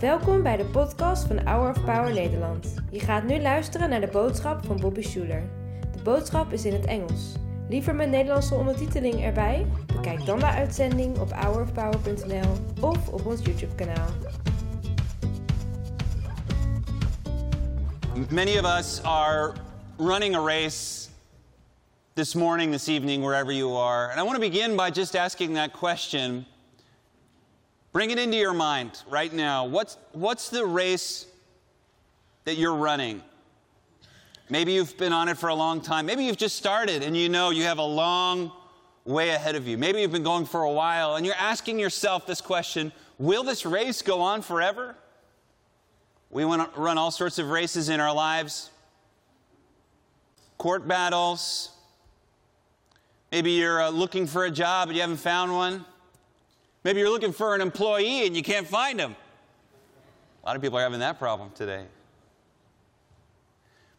Welkom bij de podcast van Hour of Power Nederland. Je gaat nu luisteren naar de boodschap van Bobby Schuler. De boodschap is in het Engels. Liever met Nederlandse ondertiteling erbij? Bekijk dan de uitzending op hourofpower.nl of op ons YouTube kanaal. Many of us are running a race this morning, this evening, wherever you are. And I want to begin by just asking that question. Bring it into your mind right now. What's, what's the race that you're running? Maybe you've been on it for a long time. Maybe you've just started and you know you have a long way ahead of you. Maybe you've been going for a while and you're asking yourself this question Will this race go on forever? We want to run all sorts of races in our lives court battles. Maybe you're uh, looking for a job and you haven't found one. Maybe you're looking for an employee and you can't find them. A lot of people are having that problem today.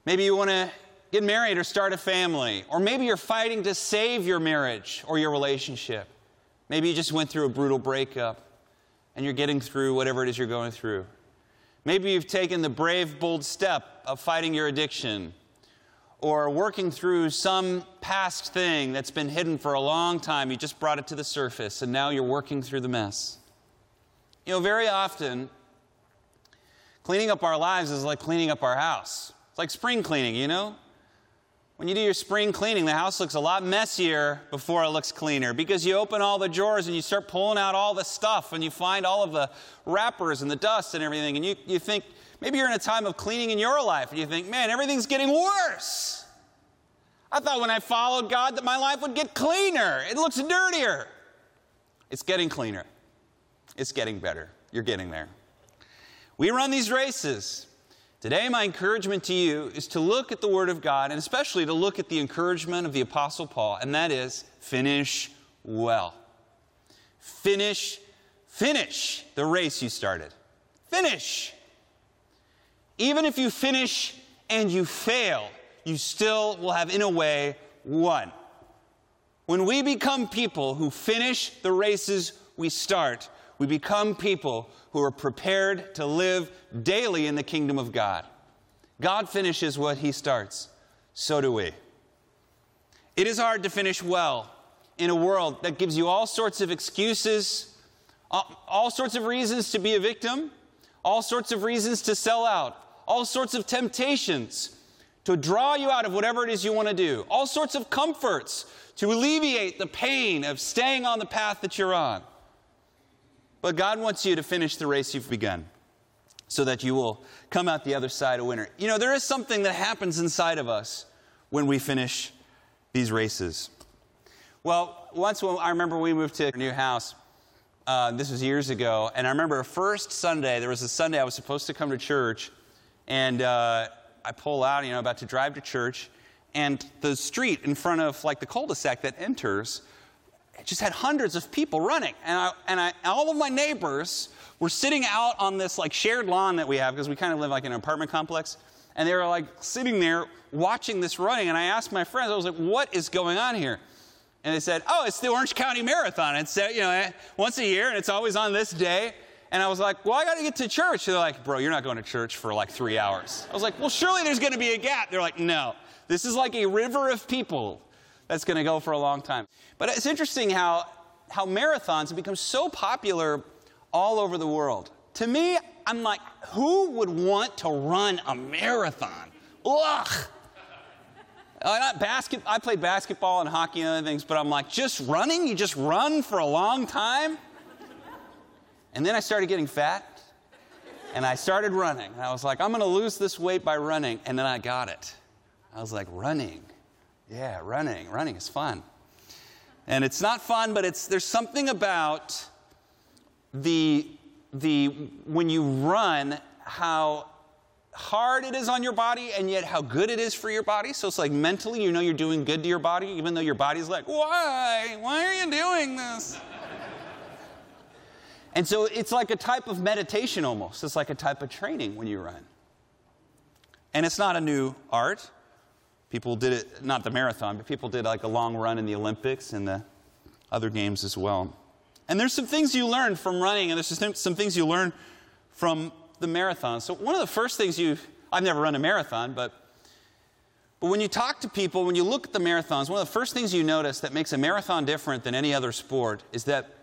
Maybe you want to get married or start a family. Or maybe you're fighting to save your marriage or your relationship. Maybe you just went through a brutal breakup and you're getting through whatever it is you're going through. Maybe you've taken the brave, bold step of fighting your addiction or working through some past thing that's been hidden for a long time. You just brought it to the surface and now you're working through the mess. You know, very often, cleaning up our lives is like cleaning up our house. It's like spring cleaning, you know? When you do your spring cleaning, the house looks a lot messier before it looks cleaner because you open all the drawers and you start pulling out all the stuff and you find all of the wrappers and the dust and everything. And you, you think, maybe you're in a time of cleaning in your life and you think, man, everything's getting worse. I thought when I followed God that my life would get cleaner. It looks dirtier. It's getting cleaner. It's getting better. You're getting there. We run these races. Today, my encouragement to you is to look at the Word of God and especially to look at the encouragement of the Apostle Paul, and that is finish well. Finish, finish the race you started. Finish. Even if you finish and you fail, you still will have, in a way, won. When we become people who finish the races we start, we become people who are prepared to live daily in the kingdom of God. God finishes what he starts, so do we. It is hard to finish well in a world that gives you all sorts of excuses, all sorts of reasons to be a victim, all sorts of reasons to sell out, all sorts of temptations to draw you out of whatever it is you want to do, all sorts of comforts to alleviate the pain of staying on the path that you're on. But God wants you to finish the race you've begun so that you will come out the other side a winner. You know, there is something that happens inside of us when we finish these races. Well, once when, I remember we moved to a new house. Uh, this was years ago, and I remember first Sunday. There was a Sunday I was supposed to come to church, and uh, I pull out, you know, about to drive to church, and the street in front of like the cul-de-sac that enters just had hundreds of people running. And, I, and I, all of my neighbors were sitting out on this like shared lawn that we have because we kind of live like in an apartment complex. And they were like sitting there watching this running. And I asked my friends, I was like, what is going on here? And they said, oh, it's the Orange County Marathon. It's, uh, you know, once a year and it's always on this day. And I was like, well, I got to get to church. They're like, bro, you're not going to church for like three hours. I was like, well, surely there's going to be a gap. They're like, no. This is like a river of people that's going to go for a long time. But it's interesting how, how marathons have become so popular all over the world. To me, I'm like, who would want to run a marathon? Ugh. Uh, basket, I played basketball and hockey and other things, but I'm like, just running? You just run for a long time? And then I started getting fat, and I started running. And I was like, I'm going to lose this weight by running. And then I got it. I was like, running. Yeah, running. Running is fun. And it's not fun, but it's, there's something about the, the, when you run, how hard it is on your body and yet how good it is for your body. So it's like mentally, you know you're doing good to your body, even though your body's like, why? Why are you doing this? And so it's like a type of meditation almost. It's like a type of training when you run. And it's not a new art. People did it, not the marathon, but people did like a long run in the Olympics and the other games as well. And there's some things you learn from running, and there's some, some things you learn from the marathon. So, one of the first things you, I've never run a marathon, but, but when you talk to people, when you look at the marathons, one of the first things you notice that makes a marathon different than any other sport is that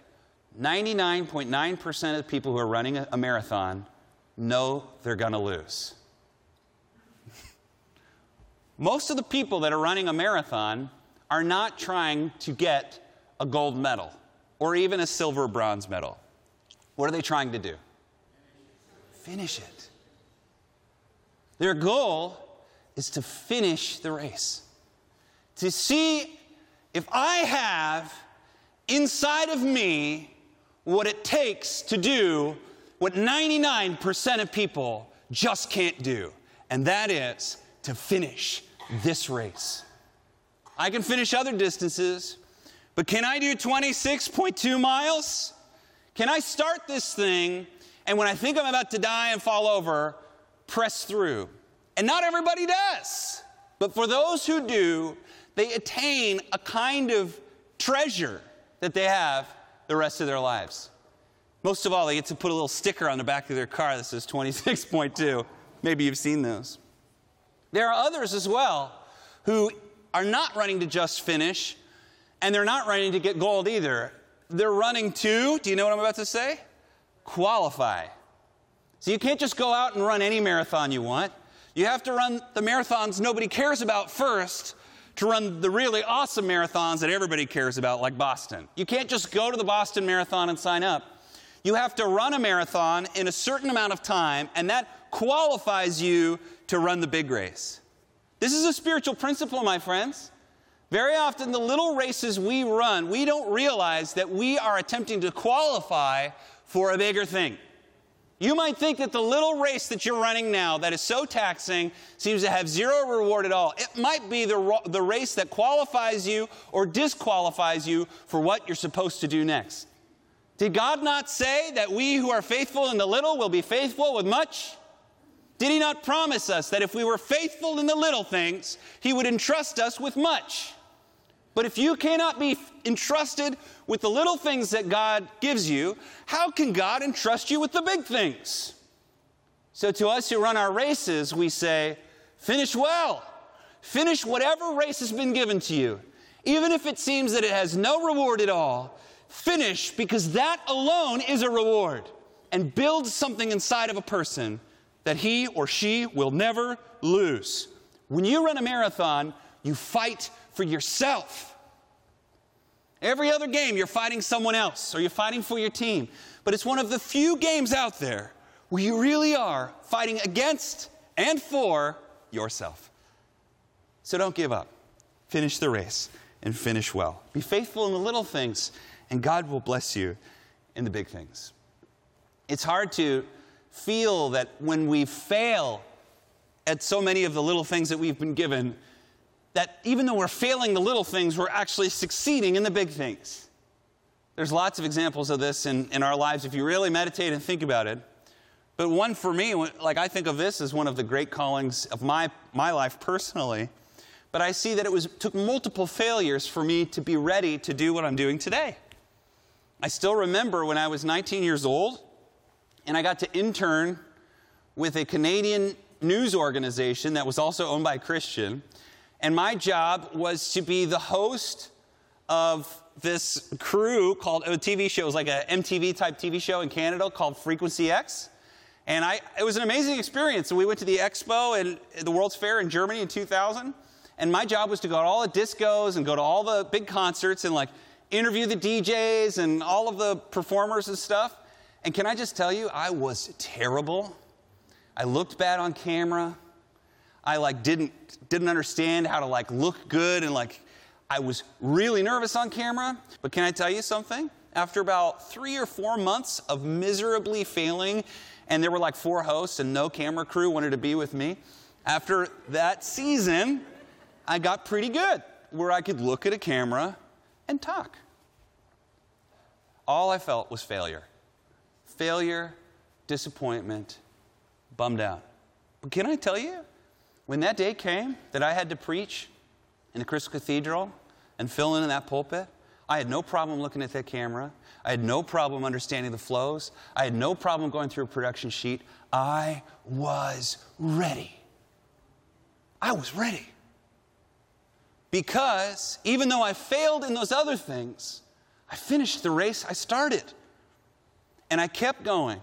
99.9% of the people who are running a, a marathon know they're going to lose. Most of the people that are running a marathon are not trying to get a gold medal or even a silver or bronze medal. What are they trying to do? Finish it. Their goal is to finish the race. To see if I have inside of me what it takes to do what 99% of people just can't do, and that is to finish this race. I can finish other distances, but can I do 26.2 miles? Can I start this thing and when I think I'm about to die and fall over, press through? And not everybody does. But for those who do, they attain a kind of treasure that they have the rest of their lives. Most of all, they get to put a little sticker on the back of their car that says 26.2. Maybe you've seen those. There are others as well who are not running to just finish, and they're not running to get gold either. They're running to, do you know what I'm about to say? Qualify. So you can't just go out and run any marathon you want. You have to run the marathons nobody cares about first to run the really awesome marathons that everybody cares about, like Boston. You can't just go to the Boston Marathon and sign up. You have to run a marathon in a certain amount of time, and that qualifies you to run the big race. This is a spiritual principle, my friends. Very often, the little races we run, we don't realize that we are attempting to qualify for a bigger thing. You might think that the little race that you're running now, that is so taxing, seems to have zero reward at all. It might be the, the race that qualifies you or disqualifies you for what you're supposed to do next. Did God not say that we who are faithful in the little will be faithful with much? Did He not promise us that if we were faithful in the little things, He would entrust us with much? But if you cannot be entrusted with the little things that God gives you, how can God entrust you with the big things? So, to us who run our races, we say, finish well. Finish whatever race has been given to you, even if it seems that it has no reward at all finish because that alone is a reward and builds something inside of a person that he or she will never lose. When you run a marathon, you fight for yourself. Every other game, you're fighting someone else or you're fighting for your team. But it's one of the few games out there where you really are fighting against and for yourself. So don't give up. Finish the race and finish well. Be faithful in the little things and God will bless you in the big things. It's hard to feel that when we fail at so many of the little things that we've been given, that even though we're failing the little things, we're actually succeeding in the big things. There's lots of examples of this in, in our lives if you really meditate and think about it. But one for me, like I think of this as one of the great callings of my, my life personally. But I see that it was, took multiple failures for me to be ready to do what I'm doing today. I still remember when I was 19 years old and I got to intern with a Canadian news organization that was also owned by a Christian. And my job was to be the host of this crew called a TV show. It was like a MTV type TV show in Canada called Frequency X. And I, it was an amazing experience. So we went to the expo and the World's Fair in Germany in 2000. And my job was to go to all the discos and go to all the big concerts and like interview the DJs and all of the performers and stuff. And can I just tell you, I was terrible. I looked bad on camera. I like didn't didn't understand how to like look good and like I was really nervous on camera. But can I tell you something? After about 3 or 4 months of miserably failing and there were like four hosts and no camera crew wanted to be with me, after that season, I got pretty good where I could look at a camera and talk. All I felt was failure. Failure, disappointment, bummed out. But can I tell you, when that day came that I had to preach in the Crystal Cathedral and fill in in that pulpit, I had no problem looking at that camera. I had no problem understanding the flows. I had no problem going through a production sheet. I was ready. I was ready. Because even though I failed in those other things, I finished the race I started. And I kept going.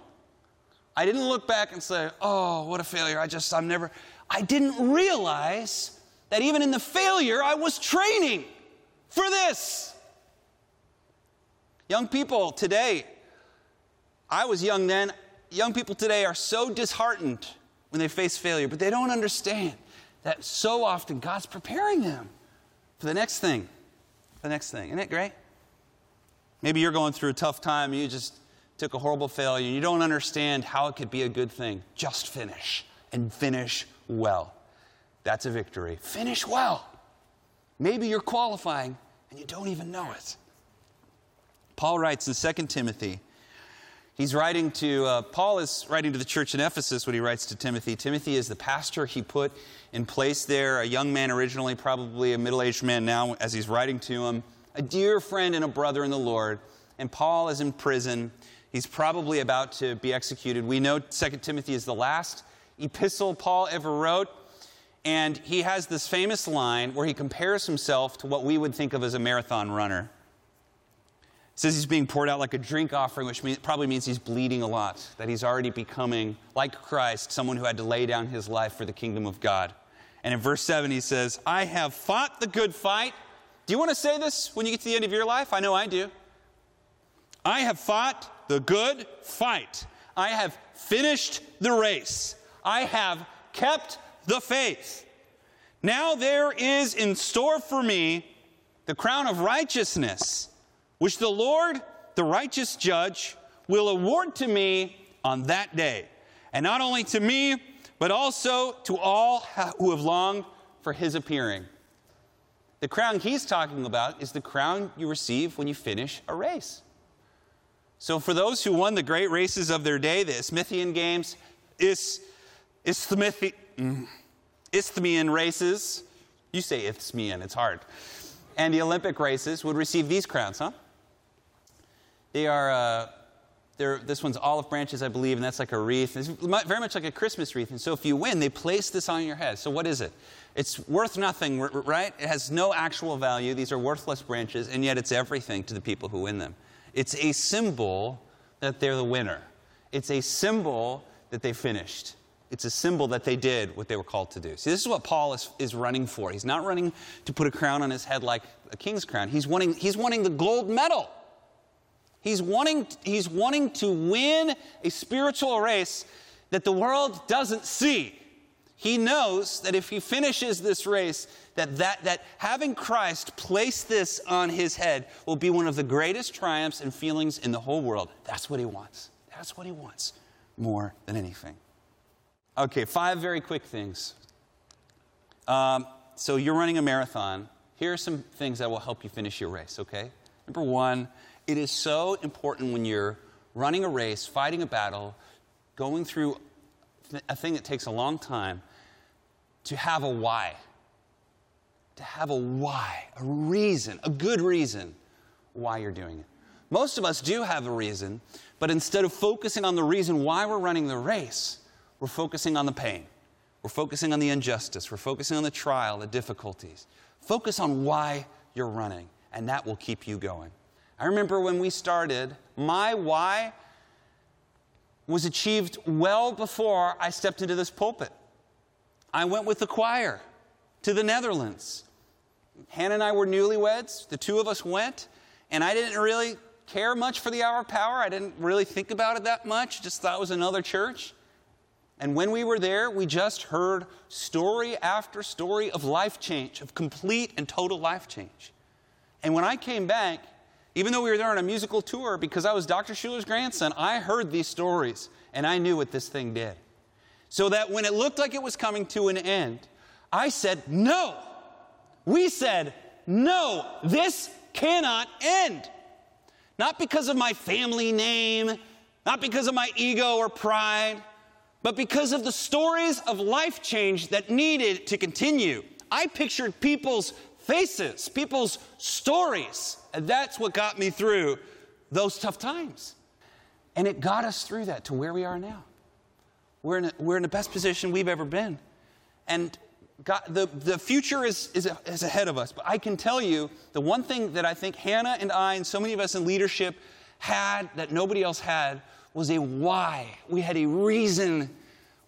I didn't look back and say, oh, what a failure. I just, I'm never. I didn't realize that even in the failure, I was training for this. Young people today, I was young then, young people today are so disheartened when they face failure, but they don't understand that so often God's preparing them for the next thing. The next thing. Isn't it great? Maybe you're going through a tough time, you just took a horrible failure, you don't understand how it could be a good thing. Just finish and finish well. That's a victory. Finish well. Maybe you're qualifying and you don't even know it. Paul writes in 2 Timothy, he's writing to, uh, Paul is writing to the church in Ephesus when he writes to Timothy. Timothy is the pastor he put in place there, a young man originally, probably a middle aged man now, as he's writing to him, a dear friend and a brother in the Lord. And Paul is in prison. He's probably about to be executed. We know 2 Timothy is the last epistle Paul ever wrote. And he has this famous line where he compares himself to what we would think of as a marathon runner says he's being poured out like a drink offering, which probably means he's bleeding a lot, that he's already becoming, like Christ, someone who had to lay down his life for the kingdom of God. And in verse 7, he says, I have fought the good fight. Do you want to say this when you get to the end of your life? I know I do. I have fought the good fight. I have finished the race. I have kept the faith. Now there is in store for me the crown of righteousness which the Lord, the righteous judge, will award to me on that day. And not only to me, but also to all who have longed for his appearing. The crown he's talking about is the crown you receive when you finish a race. So, for those who won the great races of their day, the Isthmian Games, is, Isthmian, races, you say Isthmian, it's hard, and the Olympic races would receive these crowns, huh? They are, uh, this one's olive branches, I believe, and that's like a wreath. It's very much like a Christmas wreath. And so if you win, they place this on your head. So what is it? It's worth nothing, right? It has no actual value. These are worthless branches, and yet it's everything to the people who win them. It's a symbol that they're the winner. It's a symbol that they finished. It's a symbol that they did what they were called to do. See, this is what Paul is, is running for. He's not running to put a crown on his head like a king's crown. He's wanting, he's wanting the gold medal. He's wanting, he's wanting to win a spiritual race that the world doesn't see. He knows that if he finishes this race, that, that, that having Christ place this on his head will be one of the greatest triumphs and feelings in the whole world. That's what he wants. That's what he wants more than anything. Okay, five very quick things. Um, so you're running a marathon. Here are some things that will help you finish your race, okay? Number one, it is so important when you're running a race, fighting a battle, going through a thing that takes a long time, to have a why. To have a why, a reason, a good reason why you're doing it. Most of us do have a reason, but instead of focusing on the reason why we're running the race, we're focusing on the pain. We're focusing on the injustice. We're focusing on the trial, the difficulties. Focus on why you're running, and that will keep you going. I remember when we started, my why was achieved well before I stepped into this pulpit. I went with the choir to the Netherlands. Hannah and I were newlyweds. The two of us went, and I didn't really care much for the hour of power. I didn't really think about it that much, just thought it was another church. And when we were there, we just heard story after story of life change, of complete and total life change. And when I came back, even though we were there on a musical tour, because I was Dr. Schuller's grandson, I heard these stories and I knew what this thing did. So that when it looked like it was coming to an end, I said, No. We said, No, this cannot end. Not because of my family name, not because of my ego or pride, but because of the stories of life change that needed to continue. I pictured people's faces, people's stories. And that's what got me through those tough times. And it got us through that to where we are now. We're in, a, we're in the best position we've ever been. And God, the, the future is, is, is ahead of us. But I can tell you the one thing that I think Hannah and I, and so many of us in leadership, had that nobody else had was a why. We had a reason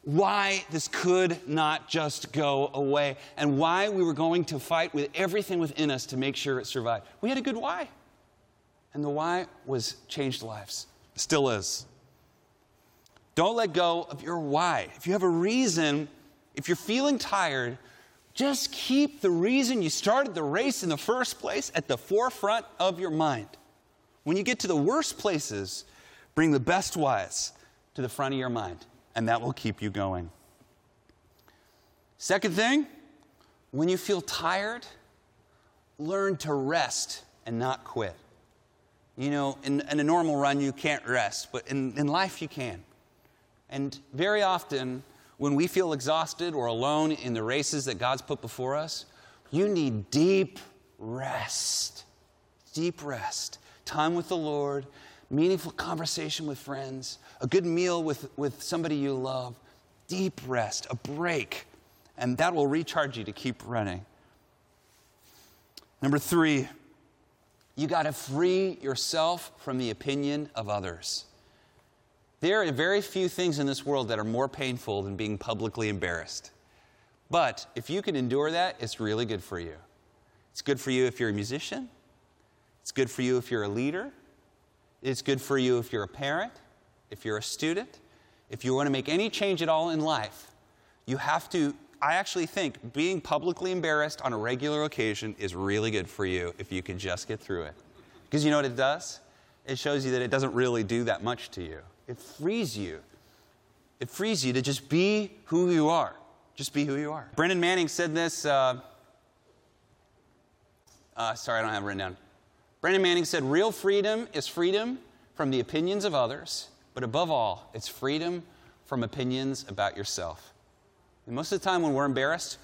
why this could not just go away and why we were going to fight with everything within us to make sure it survived. We had a good why. And the why was changed lives. Still is. Don't let go of your why. If you have a reason, if you're feeling tired, just keep the reason you started the race in the first place at the forefront of your mind. When you get to the worst places, bring the best whys to the front of your mind, and that will keep you going. Second thing, when you feel tired, learn to rest and not quit. You know, in, in a normal run, you can't rest, but in, in life, you can. And very often, when we feel exhausted or alone in the races that God's put before us, you need deep rest. Deep rest. Time with the Lord, meaningful conversation with friends, a good meal with, with somebody you love, deep rest, a break, and that will recharge you to keep running. Number three, you got to free yourself from the opinion of others. There are very few things in this world that are more painful than being publicly embarrassed. But if you can endure that, it's really good for you. It's good for you if you're a musician. It's good for you if you're a leader. It's good for you if you're a parent, if you're a student. If you want to make any change at all in life, you have to. I actually think being publicly embarrassed on a regular occasion is really good for you if you can just get through it. Because you know what it does? It shows you that it doesn't really do that much to you. It frees you. It frees you to just be who you are. Just be who you are. Brennan Manning said this. Uh, uh, sorry, I don't have it written down. Brennan Manning said, Real freedom is freedom from the opinions of others, but above all, it's freedom from opinions about yourself. And most of the time, when we're embarrassed,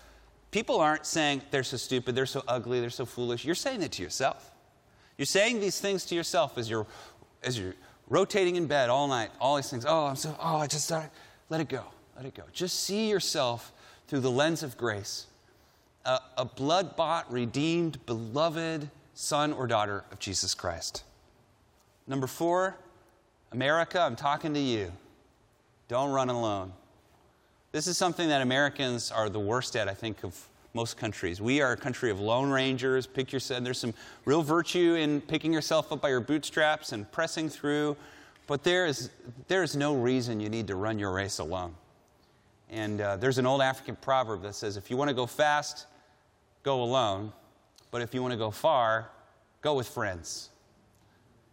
people aren't saying, They're so stupid, they're so ugly, they're so foolish. You're saying it to yourself. You're saying these things to yourself as you're, as you're rotating in bed all night, all these things. Oh, I'm so, oh, I just. Let it go. Let it go. Just see yourself through the lens of grace. A, a blood bought, redeemed, beloved son or daughter of Jesus Christ. Number four, America, I'm talking to you. Don't run alone. This is something that Americans are the worst at, I think, of most countries. We are a country of lone rangers. Pick yourself. There's some real virtue in picking yourself up by your bootstraps and pressing through, but there is there is no reason you need to run your race alone. And uh, there's an old African proverb that says, "If you want to go fast, go alone, but if you want to go far, go with friends."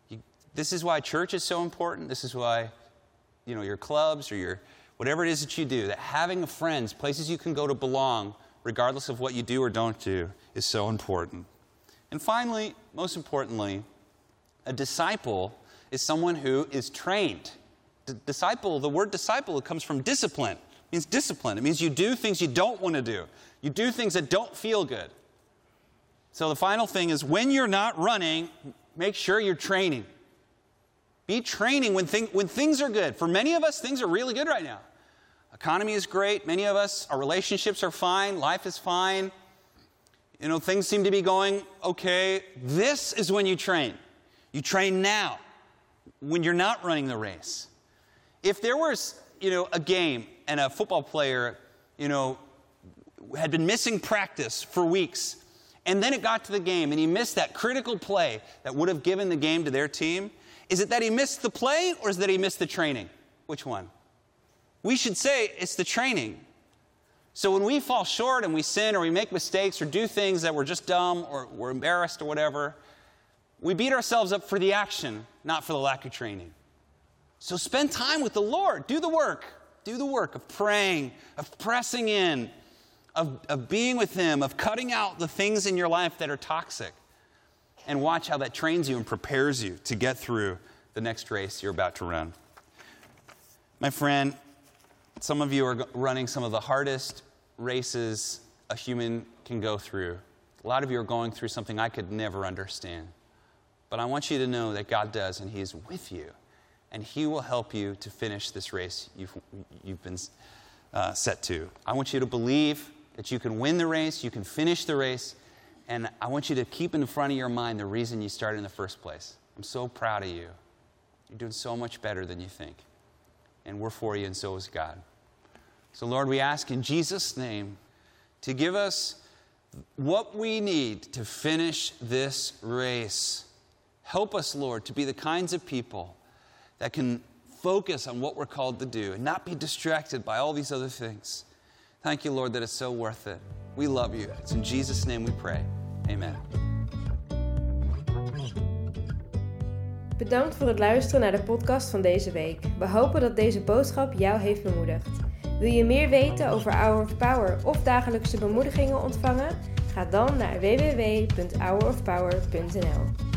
You, this is why church is so important. This is why, you know, your clubs or your whatever it is that you do, that having friends, places you can go to belong regardless of what you do or don't do, is so important. And finally, most importantly, a disciple is someone who is trained. D- disciple, the word disciple comes from discipline. It means discipline. It means you do things you don't want to do. You do things that don't feel good. So the final thing is when you're not running, make sure you're training. Be training when, thing, when things are good. For many of us, things are really good right now. Economy is great. Many of us, our relationships are fine. Life is fine. You know, things seem to be going okay. This is when you train. You train now when you're not running the race. If there was, you know, a game and a football player, you know, had been missing practice for weeks, and then it got to the game and he missed that critical play that would have given the game to their team, is it that he missed the play or is it that he missed the training? Which one? We should say it's the training. So when we fall short and we sin or we make mistakes or do things that we're just dumb or we're embarrassed or whatever, we beat ourselves up for the action, not for the lack of training. So spend time with the Lord. Do the work. Do the work of praying, of pressing in, of, of being with Him, of cutting out the things in your life that are toxic. And watch how that trains you and prepares you to get through the next race you're about to run. My friend, some of you are running some of the hardest races a human can go through. A lot of you are going through something I could never understand. But I want you to know that God does, and He is with you. And He will help you to finish this race you've, you've been uh, set to. I want you to believe that you can win the race, you can finish the race, and I want you to keep in front of your mind the reason you started in the first place. I'm so proud of you. You're doing so much better than you think. And we're for you, and so is God. So, Lord, we ask in Jesus' name to give us what we need to finish this race. Help us, Lord, to be the kinds of people that can focus on what we're called to do and not be distracted by all these other things. Thank you, Lord, that it's so worth it. We love you. It's in Jesus' name we pray. Amen. Bedankt voor het luisteren naar de podcast van deze week. We hopen dat deze boodschap jou heeft bemoedigd. Wil je meer weten over Hour of Power of dagelijkse bemoedigingen ontvangen? Ga dan naar www.hourofpower.nl.